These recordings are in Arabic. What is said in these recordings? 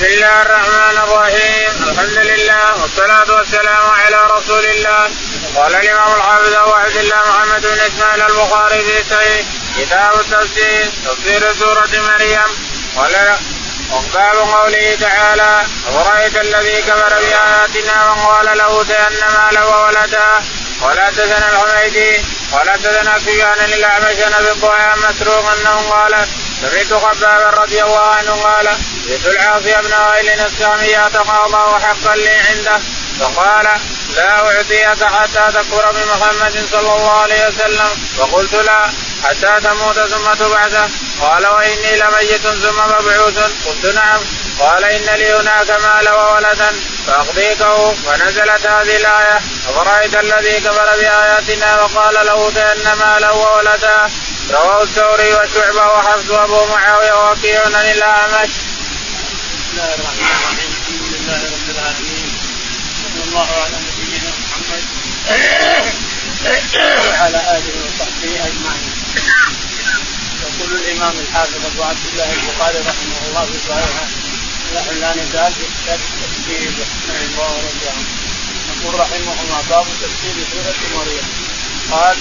بسم الله الرحمن الرحيم الحمد لله والصلاة والسلام على رسول الله قال الإمام الحافظ أبو عبد الله محمد بن إسماعيل البخاري في صحيح كتاب التفسير تفسير سورة مريم قال وباب قوله تعالى أفرأيت الذي كفر بآياتنا وقال له تأن مالا وولدا ولا حدثنا الحميدي ولا حدثنا سفيان الأعمش نبي الضحى مسروق أنه قال سمعت خبابا رضي الله عنه قال جئت العاصي بن وائل السامي يتقاضى حقا لي عنده. فقال لا أعطيك حتى تكفر بمحمد صلى الله عليه وسلم. فقلت لا حتى تموت ثم تبعث. قال وإني لميت ثم مبعوث. قلت نعم. قال إن لي هناك مال وولدا فأقضيكه فنزلت هذه الآية أفرأيت الذي كفر بآياتنا وقال له تأن مالا وولدا؟ رواه الثوري وشعبة وحفظ أبو معاوية وكيع عن الأعمش. بسم الله الرحمن الرحيم الحمد لله رب العالمين صلى الله على نبينا محمد وعلى اله وصحبه اجمعين. يقول الإمام الحافظ أبو عبد الله البخاري رحمه الله في صحيحه لا نزال في التفسير رحمه الله رضي عنه. يقول رحمه الله باب تفسير سورة مريم قال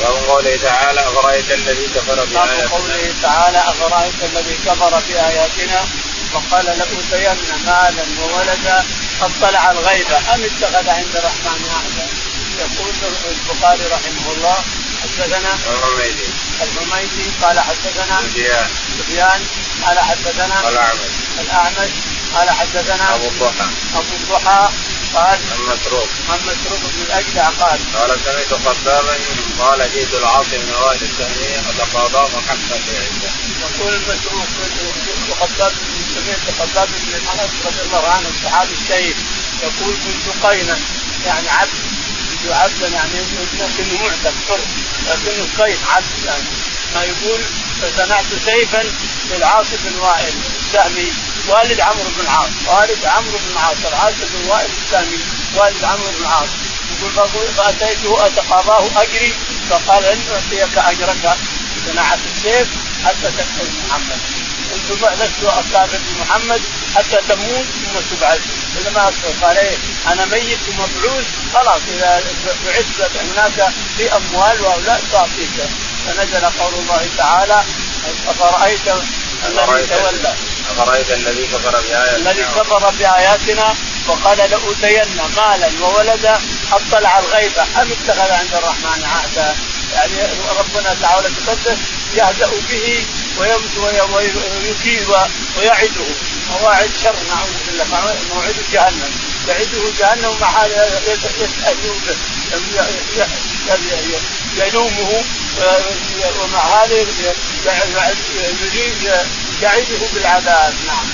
باب قوله تعالى أفرأيت الذي كفر بآياتنا؟ باب قوله تعالى أفرأيت الذي كفر بآياتنا؟ وقال لأوتين مالا وولدا اطلع الغيب. أم اتخذ عند الرحمن عهدا؟ يقول البخاري رحمه الله حدثنا الحميدي. الحميدي قال حدثنا سفيان. سفيان قال حدثنا الأعمش. الأعمش قال حدثنا أبو الضحى. أبو الضحى قال المسروق عن مسروق بن الأجدع قال قال سمعت خبابا قال جئت العاصم بن وائل السهمي فتقاضاه حقا في عنده. يقول المسروق خباب سمعت خباب بن الحنف رضي الله عنه الصحابي الشهيد يقول كنت قينا يعني عبد كنت عبدا يعني لكنه معتق حر لكنه قين عبد يعني. ما يقول فصنعت سيفا للعاص بن وائل السهمي. والد عمرو بن العاص. والد عمرو بن العاص العاص بن وائل السهمي والد عمرو بن العاص. يقول فأتيته أتقاضاه أجري. فقال ان أعطيك أجرك صناعه السيف حتى تدخل محمد. قلت لست اكافر بمحمد حتى تموت ثم تبعث. اذا ما قال إيه أنا ميت ومبعوث خلاص إذا بعثت هناك في أموال وأولاد تعطيك فنزل قول الله تعالى أفرأيت الذي تولى أفرأيت الذي كفر بآياتنا؟ الذي كفر بآياتنا وقال لأوتين مالا وولدا أطلع الغيب. أم اتخذ عند الرحمن عهدا؟ يعني ربنا تعالى تقدس يهزأ به ويكيد ويعده. مواعد شر نعوذ بالله. موعد جهنم. يعده جهنم مع يلومه ومع هذا يريد يعده بالعذاب نعم.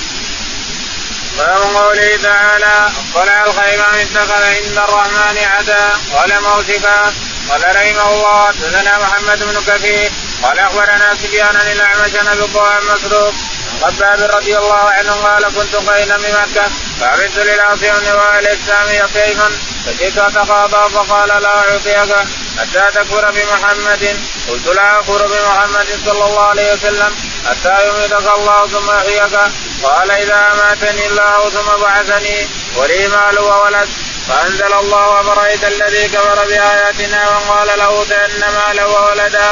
باب قوله تعالى اطلع الخير من اتخذ عند الرحمن عدا قال موسكا قال رحمه الله حدثنا محمد بن كثير. قال أخبرنا سفيان عن الأعمش عن أبي مسروق. خباب رضي الله عنه قال كنت قينا بمكه فعرفت للعاصي بن وائل السامي سيفا فجئت فقال لا أعطيك حتى تكفر بمحمد. قلت لا أكفر بمحمد صلى الله عليه وسلم حتى يميتك الله ثم يحييك. قال إذا أماتني الله ثم بعثني ولي مال وولد. فأنزل الله أفرأيت الذي كفر بآياتنا وقال له تأن مالا وولدا.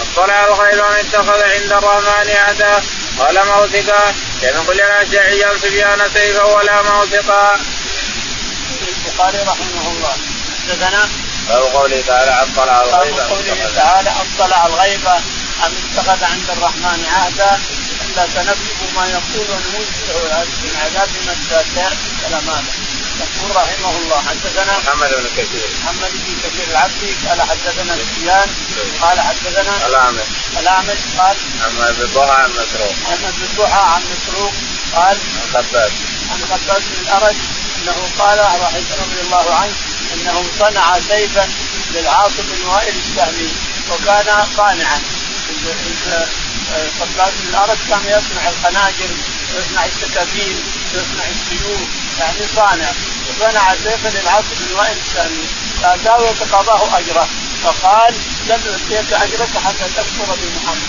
اطلع الخير من اتخذ عند الرحمن عهدا. قال موثقا. لم يقل الاشعري سفيان سيفا ولا موثقا. البخاري رحمه الله. حدثنا باب قوله تعالى اطلع الغيب باب قوله تعالى اطلع الغيب أم اتخذ عند الرحمن عهدا إلا سنكتب ما يقول وننزله من عذاب من كلام هذا يقول رحمه الله حدثنا محمد بن كثير. محمد بن كثير العبدي قال حدثنا سفيان قال حدثنا الأعمش. الأعمش قال عن أبي الضحى عن مسروق. عن أبي الضحى عن مسروق قال عن خباب عن خباب بن الأرج أنه قال رضي الله عنه أنه صنع سيفا للعاصم بن وائل السهمي وكان صانعا بن الأرج كان يصنع الخناجر ويصنع السكاكين ويصنع السيوف يعني صانع. وصنع سيفا للعاصم بن وائل السهمي. فأتاه ويتقاضاه أجره. فقال لم أعطيك أجرك حتى تكفر بمحمد.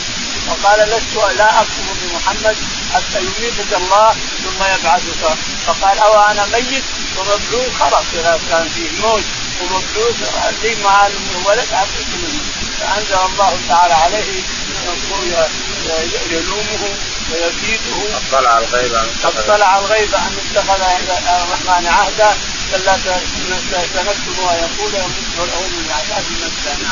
وقال لست لا أكفر بمحمد حتى يميتك الله ثم يبعثك. فقال أو أنا ميت ومبعوث خلاص اذا كان فيه موت ومبعوث لي مع الولد أعطيك منه. فأنزل الله تعالى عليه يلومه ويزيده أطلع الغيب أن أطلع الغيب أن اتخذ عند الرحمن عهدا. كلا سنكتب ويقول يمد له من العذاب مسنا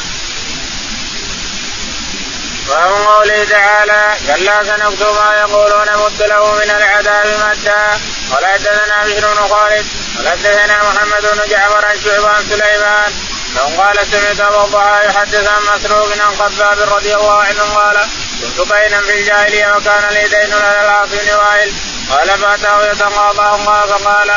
ومن قوله تعالى كلا سنكتب ما يقولون مد له من العذاب مدا. ولا حدثنا بشر بن خالد ولا حدثنا محمد بن جعفر عن شعبان عن سليمان. لو قال سمعت أبو الضحى يحدث عن مسروق عن خباب رضي الله عنه قال كنت بينا في الجاهلية وكان لي دين على العاص بن وائل قال فأتاه يتقاضى فقال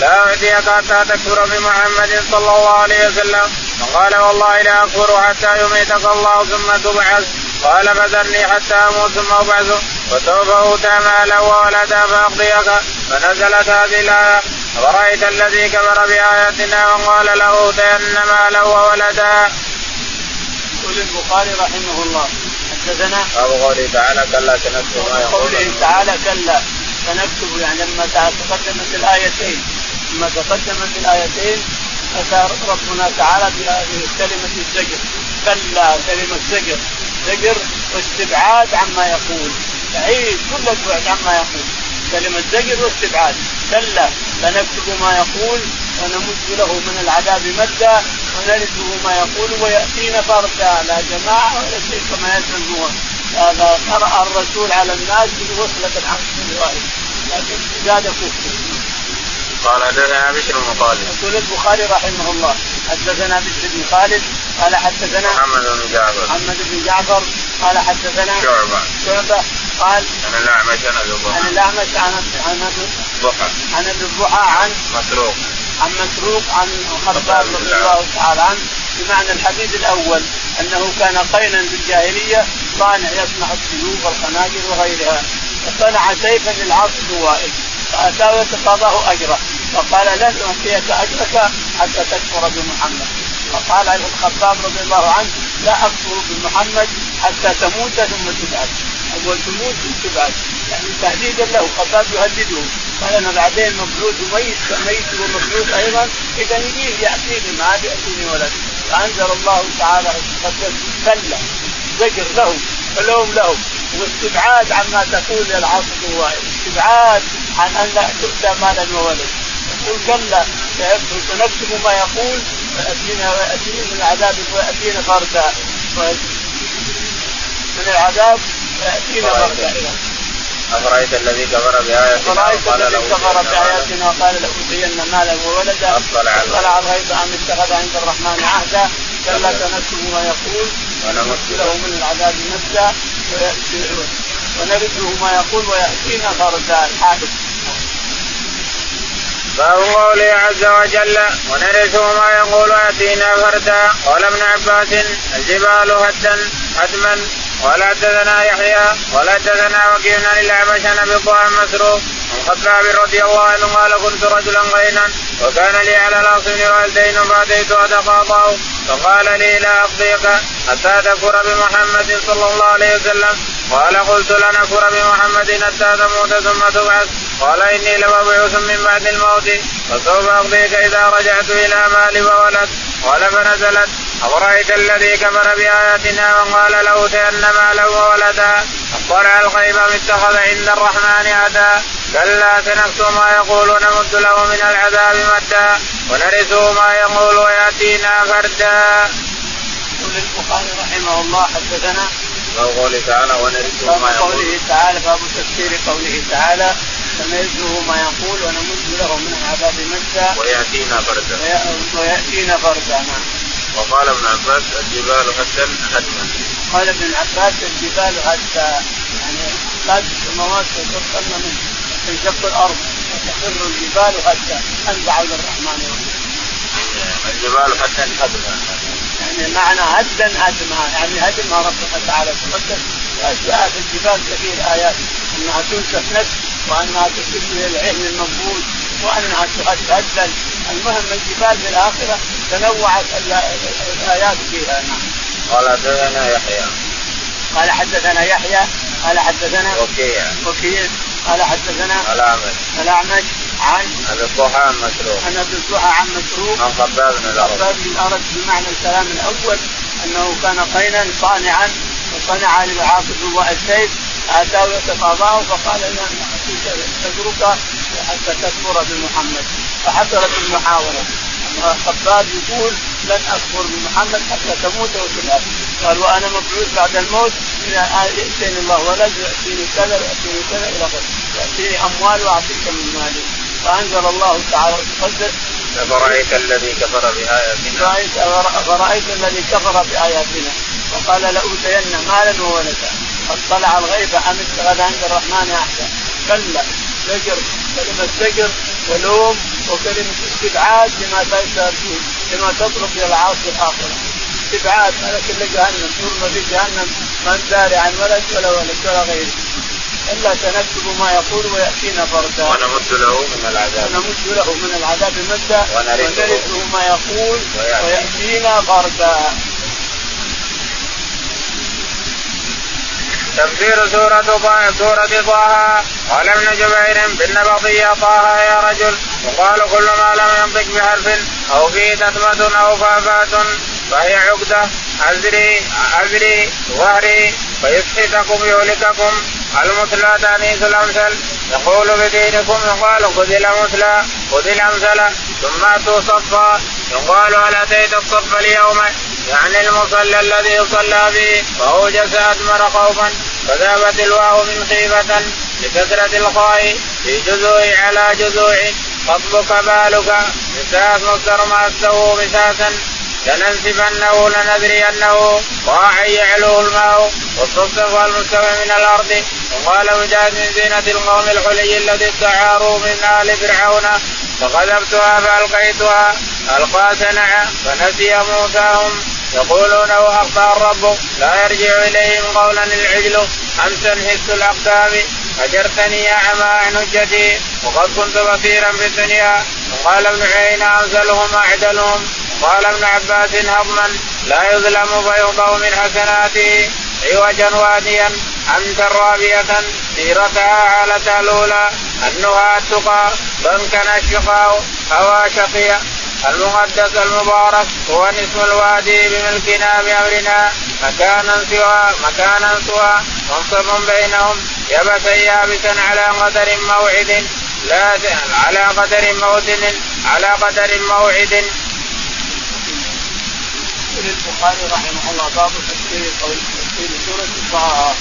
لا أعطيك حتى تكفر بمحمد صلى الله عليه وسلم. فقال والله لا أكفر حتى يميتك الله ثم تبعث. قال فذرني حتى أموت ثم أبعث. وسوف أوتى مالا وولدا فأقضيك. فنزلت هذه الآية. أفرأيت الذي كفر بآياتنا وقال له أوتين مالا وولدا. يقول البخاري رحمه الله. حدثنا باب قوله تعالى كلا سنكتب ما يقول. قوله تعالى كلا سنكتب يعني لما تقدمت الآيتين لما تقدمت الآيتين أتى ربنا تعالى بكلمة الزجر. كلا كلمة زجر. زجر واستبعاد عما يقول. بعيد كل البعد عما يقول. كلمة زجر واستبعاد كلا فنكتب ما يقول. ونمد له من العذاب مدا ونرثه ما يقول ويأتينا فردا لا جماعة ولا شيء كما يزعمون هذا قرأ الرسول على الناس بوصلة الحق لكن زاد كفر. قال حدثنا بشر بن خالد. يقول البخاري رحمه الله حدثنا بشر بن خالد قال حدثنا محمد بن جعفر. محمد بن جعفر قال حدثنا شعبة. شعبة قال عن الأعمش عن أبي الضحى عن الأعمش عن عن ضحى. عن الضحى عن مسروق. عن مسروق عن خباب رضي الله تعالى عنه بمعنى الحديث الأول أنه كان قينا في الجاهليه صانع يصنع السيوف والخناجر وغيرها فصنع سيفا للعاص وائل فاتاه يتقاضاه أجره فقال لن اعطيك أجرك حتى تكفر بمحمد. فقال الخطاب رضي الله عنه لا أكفر بمحمد حتى تموت ثم تبعث اول تموت ثم تبعث يعني تهديدا له خطاب يهدده. قال أنا بعدين مبعوث وميت ميت ومبعوث أيضا. إذا يجيب ياتيني ما عاد ياتيني ولد. فأنزل الله تعالى كلا زجر له ولوم له واستبعاد عما تقول العاصف الوائل استبعاد عن أن لا تؤتى مالا وولد يقول كلا سنكتب ما يقول وياتينا وياتينا من العذاب وياتينا فردا من العذاب وياتينا فردا أفرأيت الذي كفر بآياتنا أفرأيت الذي كفر بآياتنا وقال لأوتين مالا وولدا أطلع اطلع الغيب أم اتخذ عند الرحمن عهدا. كلا سنكتب ما يقول ونمد له من العذاب مدا ونرثه ما يقول ويأتينا فردا الحادث. باب قوله عز وجل ونرثه ما يقول ويأتينا فردا قال ابن عباس الجبال هدا هدما ولا حدثنا يحيى ولا حدثنا وكيل عن الاعمش عن ابي مسروق عن خطاب رضي الله عنه قال كنت رجلا غينا وكان لي على الاصل والدين فاتيت اتقاضاه فقال لي لا أقضيك حتى تكفر بمحمد صلى الله عليه وسلم. قال قلت لنكفر بمحمد حتى تموت ثم تبعث. قال إني لمبعوث من بعد الموت فسوف أقضيك إذا رجعت إلى مالي وولد. قال فنزلت. أفرأيت الذي كفر بآياتنا وقال له تأن مالا وولدا؟ اطلع الغيب اتخذ عند الرحمن عدا كلا سنكتب ما يقول ونمد له من العذاب مدا. ونرثه ما يقول ويأتينا فردا. يقول البخاري رحمه الله حدثنا باب قوله تعالى ونرثه ما يقول قوله تعالى باب تفسير قوله تعالى سنرثه ما يقول ونمد له من العذاب مدا ويأتينا فردا ويأتينا فردا نعم. وقال ابن عباس الجبال هدا هدما قال ابن عباس الجبال هدا يعني قد السماوات تتقن منه تنشق الأرض وتخر الجبال هدا انزع للرحمن الجبال هدا هدما يعني معنى هدا هدما. يعني هدمها ربنا تعالى. تقدم. وأشياء في الجبال كثير آيات. أنها تنسف نفس وأنها تسد العلم المنبوذ وأنها تهدد المهم الجبال في الآخرة تنوعت الآيات فيها. نعم. قال حدثنا يحيى. قال حدثنا يحيى قال حدثنا وكيع. وكيع. قال حدثنا الاعمش الاعمش عن ابي الضحى عن مسروق. عن ابي الضحى عن مسروق. عن خباب بن الأرض. خباب بن الأرض بمعنى الكلام الأول أنه كان قينا صانعا وصنع لعاصف السيف آتاه يتقاضاه فقال أنا تترك حتى تكفر بمحمد فحصلت المحاوله خباب يقول لن أكفر بمحمد حتى تموت وتنهب قال وأنا مبعوث بعد الموت يأتيني الله ولد ياتيني كذا ياتيني كذا إلى ياتيني أموال وأعطيك من مالي. فأنزل الله تعالى وتقدس أفرأيت الذي كفر بآياتنا؟ أفرأيت الذي كفر بآياتنا؟ وقال لأوتين مالا وولدا اطلع الغيب أم اتخذ عند الرحمن أحدا كلا. زجر. كلمة زجر ولوم وكلمة استبعاد لما لما تطلب إلى العاصي الآخرة استبعاد ملك اللي جهنم يرمى في جهنم من داري عن ولد ولا ولد ولا غيره. إلا سنكتب ما يقول ويأتينا فردا. ونمد له من العذاب. ونمد له من العذاب مدا. ونرثه. ما يقول ويأتينا. فردا. تفسير سورة سورة طه. قال ابن جبير بالنبطية طه يا رجل. وقال كل ما لم ينطق بحرف أو فيه تتمة أو فافات فهي عقدة. أزري أزري ظهري. فيسحتكم يهلككم. المثلى تانيث الأمثل يقول بدينكم يقال خذ الأمثلى خذ الأمثل ثم أتوا صفا. يقال هل أتيت الصف اليوم؟ يعني المصلى الذي صلى به فأوجس أدمر خوفا فذهبت الواو من خيفة لكثرة الخاء في جذوع على جذوع خطبك بالك مساس مصدر ما مساسا لننسفنه لندرينه ضاع يعلو الماء والصدق والمستوى من الأرض. وقال مجاهد من زينة القوم الحلي الذي استعاروا من آل فرعون. فقذفتها فألقيتها. ألقى سنع فنسي موساهم. يقولونه اخطا الرب لا يرجع إليهم قولا العجل. امسا هس الأقدام؟ أجرتني يا عن حجتي وقد كنت بصيرا في الدنيا. وقال ابن عيينة انزلهم اعدلهم قال ابن عباس هضما لا يظلم فيغضب من حسناته عوجا واديا. أنت رابية سيرتها حالتها الاولى أنها التقى فانكن الشقاء هوى شقيا المقدس المبارك هو نصف الوادي بملكنا بأمرنا. مكانا سوى مكانا سوى. منصب بينهم. يبسا يابسا على قدر موعد. لا على قدر موعد على قدر موعد. يقول البخاري رحمه الله باب تفسير قول تفسير سورة طه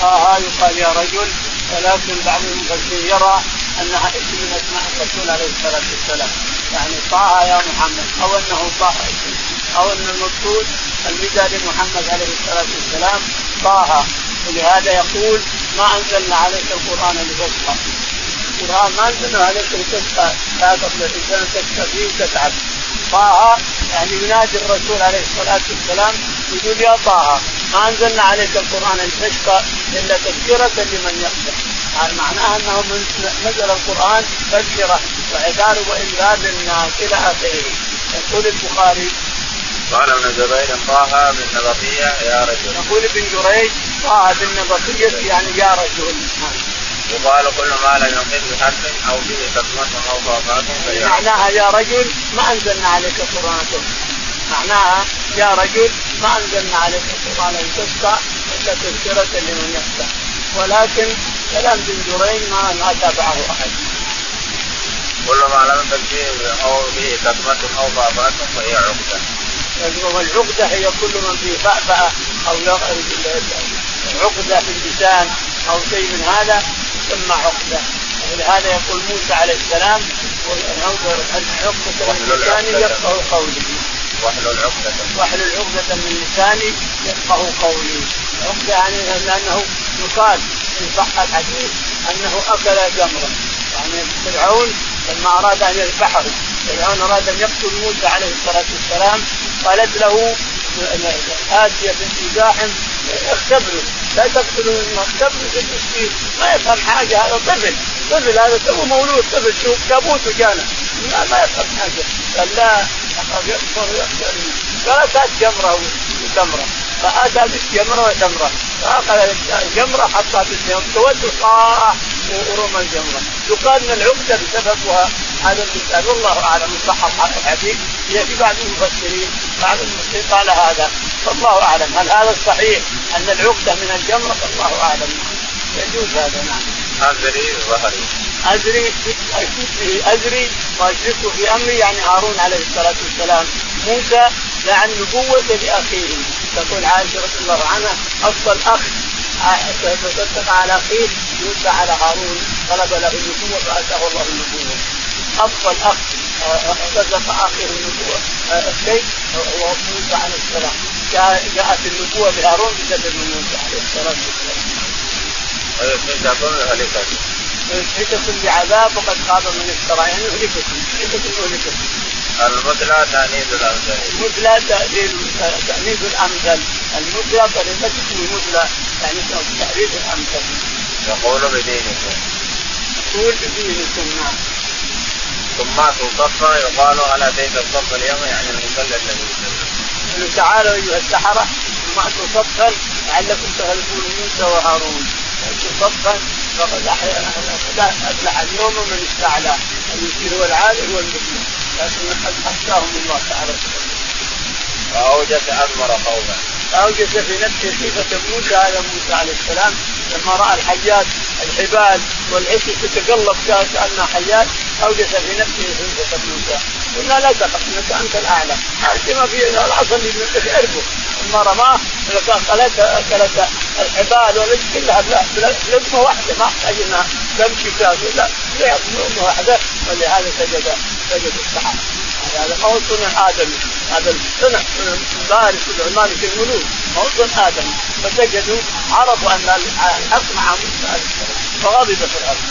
طه يقال يا رجل ولكن بعض المفسرين يرى أنها اسم من اسماء الرسول عليه الصلاة والسلام. يعني طه يا محمد أو أنه طه أو أن المقصود النداء لمحمد عليه الصلاة والسلام طه. ولهذا يقول ما أنزلنا عليك القرآن لتشقى. القرآن ما أنزلنا عليك لتشقى. لا تطلع الإنسان تشقى فيه وتتعب. طه يعني ينادي الرسول عليه الصلاة والسلام يقول يا طه ما أنزلنا عليك القرآن لتشقى إلا تذكرة لمن يخشى. معناها أنه نزل القرآن تذكرة وعذار وانذار للناس إلى اخره يقول البخاري. قال ابن جبير طه بن نبطية يا رجل. يقول ابن جريج طه بن نبطية يعني يا رجل. يقال كل ما لم ينطق بحرف أو به كلمة أو ضافات معناها يا رجل ما أنزلنا عليك القرآن معناها يا رجل ما أنزلنا عليك القرآن لتشقى إلا تذكرة لمن يخشى ولكن كلام ابن جريج ما ما تابعه أحد. كل ما لم تكن أو به كلمة أو ضافات فهي عقدة. والعقدة هي كل من فيه فأفأة أو عقدة في اللسان أو شيء من هذا. يسمى عقدة. ولهذا يقول موسى عليه السلام عقدة من لساني يفقه قولي. واحلل عقدة واحلل عقدة من لساني يفقه قولي. عقدة يعني لأنه يقال إن صح الحديث أنه أكل جمرا يعني فرعون لما أراد أن يذبحه فرعون أراد أن يقتل موسى عليه الصلاة والسلام قالت له آسيا بنت زاحم اختبروا لا تقتلوا اختبروا في المسكين ما يفهم حاجة هذا طفل طفل هذا تو مولود طفل شوف كابوس وجانا ما, ما يفهم حاجة قال لا قالت هات جمره وتمره فاتى بالجمره وتمره فاخذ الجمره حطها في الجمرة تود صاح ورمى الجمرة. يقال إن العقدة بسببها هذا المثال والله أعلم صح الحديث. هي في بعض المفسرين بعض المفسرين قال هذا. والله أعلم هل هذا الصحيح أن العقدة من الجمرة؟ الله أعلم. يجوز هذا نعم. ازري ظهري. ازري به ازري واشركه في أمري يعني هارون عليه الصلاة والسلام. موسى لعن نبوة لأخيه. تقول عائشه رضي الله عنها أفضل أخ تصدق على أخيه موسى على هارون طلب له النبوة فأتاه الله النبوة أفضل أخ صدق أخيه النبوة الشيء هو موسى عليه السلام جاءت النبوة بهارون بسبب موسى عليه الصلاه والسلام. ويسحتكم بعذاب وقد خاب من افترى يعني يهلككم يهلككم يهلككم. المثلى تأنيث الأمثل. المثلى تأنيث الأمثل، المثلى طريقتكم المثلى يعني تعريف الأمثل. يقول بدينكم. يقول بدينكم نعم. ثم تصفى يقال هل اتيت الصف اليوم يعني المصلى الذي قالوا تعالوا أيها السحرة ثم صفا لعلكم تغلبون موسى وهارون صفا فقد أفلح اليوم من استعلى الذي هو العالم هو المسلم لكن قد اخشاهم الله تعالى. فاوجس اضمر خوفا فاوجس في نفسه صفه موسى هذا موسى عليه السلام. لما رأى الحيات الحبال والعش تتقلب كانها حيات اوجس في نفسه صفه موسى قلنا لا تخف إنك أنت الأعلى. ما في العصا اللي يعرفه لما رماه اكلت أكلت الحبال والعش كلها لقمه واحدة ما أحتاج انها تمشي كافيه لا لقمه واحدة ولهذا سجد سجد السحاب هذا ما هو صنع آدم. هذا صنع بارك في الملوك صنع آدم. فسجدوا عرفوا أن الحق مع موسى فغضب الأرض.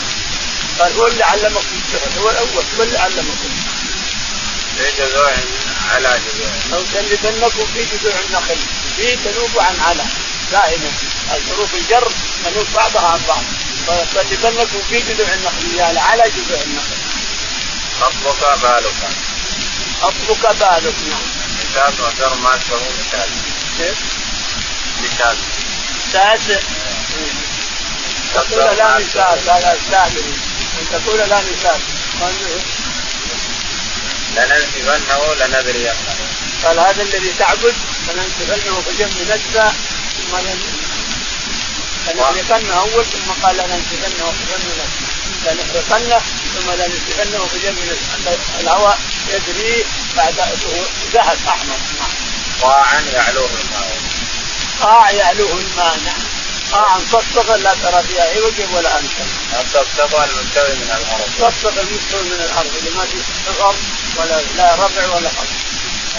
قال هو اللي علمكم السحر. هو الأول. هو اللي علمكم. في جذوع على جذوع أو تلبنكم في جذوع النخل في تنوب عن على. دائما. الحروف الجر تنوب بعضها عن بعض. فلبنكم في جذوع النخل يعني على جذوع النخل خطبك بالك. خطبك بالك نعم مثال وزر ما اسمه مثال كيف؟ مثال ساد تقول لا مثال لا استعمل ان تقول لا مثال لننسفنه لنذرينه قال هذا الذي تعبد فلننسفنه بجنب نسفه ثم لنحرقنه اول ثم قال لننسفنه بجنب نسفه لنحرقنه ثم لننسفنه بجنب الهواء يجري بعد ذهب أحمر قاعا يعلوه الماء قاع يعلوه الماء نعم قاعا صفصفا لا ترى فيها عوج ولا امثل. الصفصفه المستوي من الأرض. صفصفا المستوي من الأرض اللي ما في صغر ولا لا ربع ولا ارض.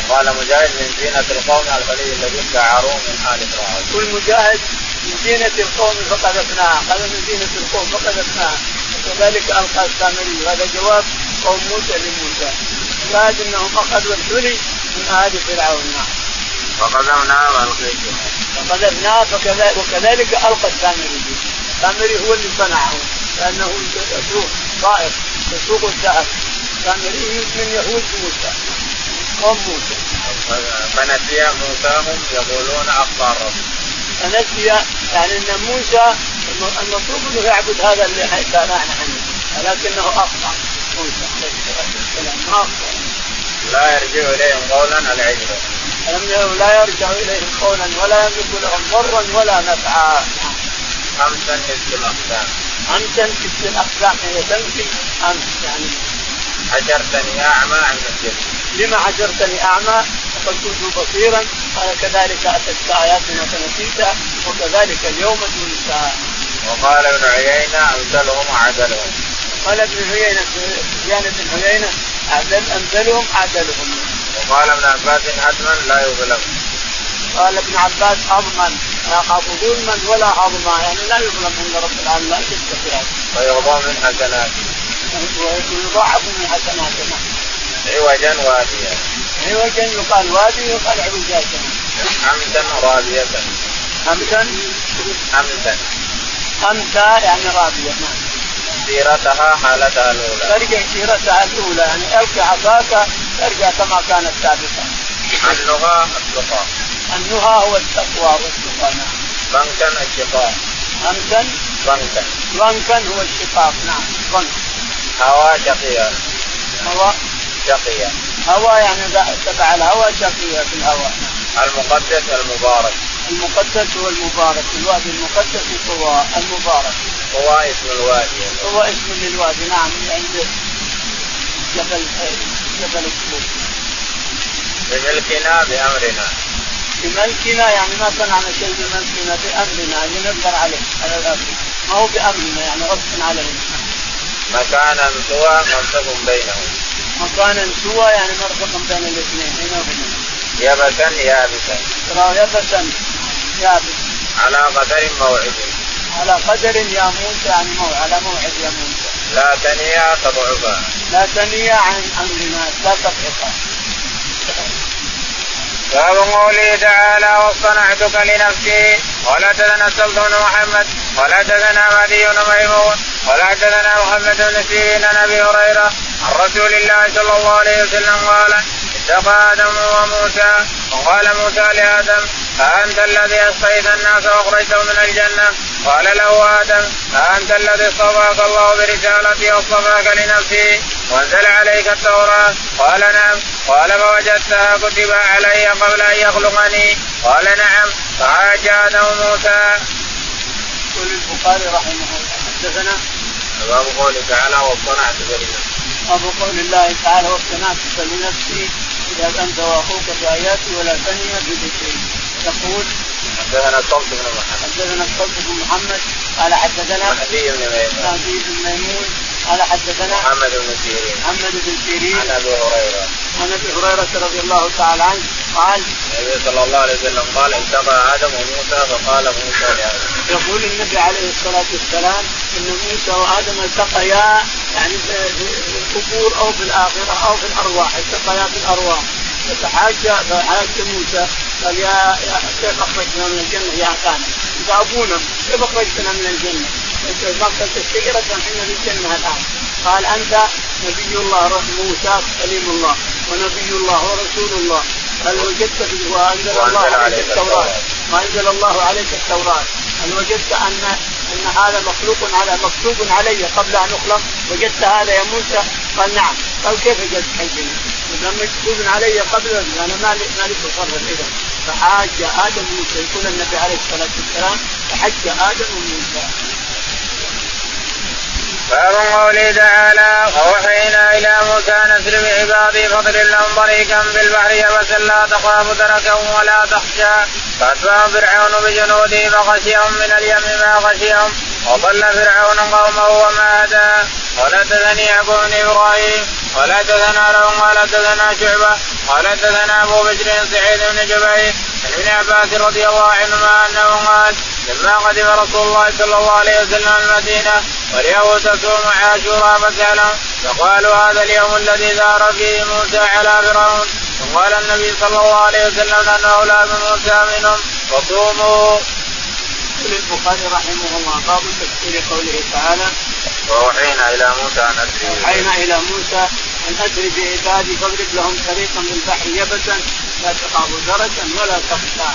وقال مجاهد من زينة القوم الخليل الذين دعروا من آل فرعون. كل مجاهد من زينة القوم فقذفناها، قال من زينة القوم فقذفناها، وكذلك ألقى السامري. وهذا جواب قوم موسى لموسى. شاهد أنهم أخذوا الحلي من آل فرعون. فقذفناه والقيته. فقذفناه فكذلك وكذلك ألقى السامري. السامري هو اللي صنعه. لأنه يسوق طائر يسوق الذهب. السامري من يهود موسى. قوم موسى. فنسي موساهم يقولون اخطا الرب فنسي يعني إن موسى المفروض إنه يعبد هذا اللي كان عنه ولكنه أخطأ. موسى عليه السلام ما أخطأ. لا يرجع إليهم قولا العجل انه لا يرجع إليهم قولا ولا يملك لهم ضرا ولا نفعا. خمسا مثل الأقدام. خمسا مثل الأقدام. هي تمشي أمس يعني حجرتني أعمى عن الجن لما حجرتني أعمى؟ وقد كنت بصيرا. قال كذلك أتتك آياتنا فنسيتها وكذلك اليوم تنسى وقال ابن عيينة أمثلهم عدلهم قال ابن عيينة سفيان بن عيينة عدل أمثلهم عدلهم وقال ابن عباس حتما لا يظلم. قال ابن عباس أضمن لا أخاف ظلما ولا هضما يعني لا يظلم عند رب العالمين لا شك في هذا. من حسناته. ويضاعف من حسناته عوجا واديا. عوجا يقال وادي يقال عوجا حمدا رابية. حمدا حمدا. حمدا يعني رابية نعم. سيرتها حالتها الأولى. ترجع سيرتها الأولى يعني ألقي عصاك ترجع كما كانت سابقا. حلها التقى. النهى هو التقوى والتقى نعم ضنكا الشقاق ضنكا ضنكا ضنكا هو الشقاق نعم ضنك هوى شقيا هوى شقيا هوى يعني تبع الهوى شقيا في الهوى المقدس المبارك. المقدس هو المبارك. الوادي المقدس طوى المبارك. طوى اسم الوادي. هو اسم للوادي. نعم عند جبل جبل السلوك بملكنا بأمرنا. بملكنا يعني ما صنعنا شيء بملكنا بأمرنا. اللي نقدر عليه على الامر ما هو بأمرنا يعني غصب علينا مكانا سوى منصب بينهم. مكانا سوى يعني مرفق بين الاثنين. هنا وهنا يبسا يابسا ترى يبسا يابس. على قدر موعد. على قدر يا موسى يعني موعد على موعد يا موسى. لا تنيا تضعفا. لا تنيا عن أمرنا لا تضعفا. باب قوله تعالى واصطنعتك لنفسي ولا السلط بن محمد ولا تدنا مهدي بن ميمون ولا تدنا محمد بن سيرين عن أبي هريرة عن رسول الله صلى الله عليه وسلم قال اتقى آدم وموسى وقال موسى لآدم أأنت الذي أسقيت الناس وأخرجتهم من الجنة؟ قال له آدم أأنت الذي اصطفاك الله برسالتي واصطفاك لنفسي؟ وأنزل عليك التوراة؟ قال نعم. قال فوجدتها كتب علي قبل أن يخلقني؟ قال نعم. فحاج آدم موسى. يقول البخاري رحمه الله حدثنا باب قوله تعالى واصطنعتك لنفسي. باب قول الله تعالى واصطنعتك لنفسي. إذا انت واخوك باياتي ولا تنيا بذكري يقول حدثنا الصلت بن محمد. حدثنا الصلت بن محمد قال حدثنا مهدي بن ميمون. مهدي بن ميمون قال حدثنا محمد بن سيرين. محمد بن سيرين. عن أبي هريرة. عن أبي هريرة رضي الله تعالى عنه قال النبي صلى الله عليه وسلم قال التقى آدم وموسى فقال موسى لادم يقول النبي عليه الصلاة والسلام إن موسى وآدم التقيا يعني في القبور أو في الآخرة أو في الأرواح التقيا في الأرواح. فتحاج فحاج موسى قال يا يا كيف أخرجنا من الجنة يا كان انت أبونا كيف أخرجتنا من الجنة؟ اكلت الشجره كان إحنا في الجنه الآن. قال أنت نبي الله موسى كليم الله ونبي الله ورسول الله. هل وجدت وأنزل الله عليك التوراة. وأنزل الله عليك التوراة. هل وجدت ان أن هذا مخلوق على مكتوب علي قبل أن أخلق؟ وجدت هذا يا موسى؟ قال نعم. قال كيف وجدت؟ حجنا إذا مكتوب علي قبل أنا ما لي ما لي تصرف إذا. فحاج آدم موسى يقول النبي عليه الصلاة والسلام فحج آدم موسى. باب قوله تعالى واوحينا إلى موسى نسر بعبادي فاضرب لهم طريقا في البحر يبسا لا تخاف دركا ولا تخشى فأتبعهم فرعون بجنوده فغشيهم من اليم ما غشيهم وضل فرعون قومه وما هدى ولا تثني يعقوب بن إبراهيم ولا تثنى لهم ولا تثنى شعبة ولا تثنى أبو بشر سعيد بن جبير عن ابن عباس رضي الله عنهما أنه قال لما قدم رسول الله صلى الله عليه وسلم المدينة واليهود تصوم عاشوراء فسألهم فقالوا هذا اليوم الذي ظهر فيه موسى على فرعون؟ وقال النبي صلى الله عليه وسلم ان أولاد موسى منهم. فصوموا. يقول البخاري رحمه الله باب تفسير قوله تعالى وأوحينا إلى موسى أن اسري اوحينا إلى موسى أن اسري بعبادي فاضرب لهم طريقا من البحر يبسا لا تخاف درجا ولا تخشى.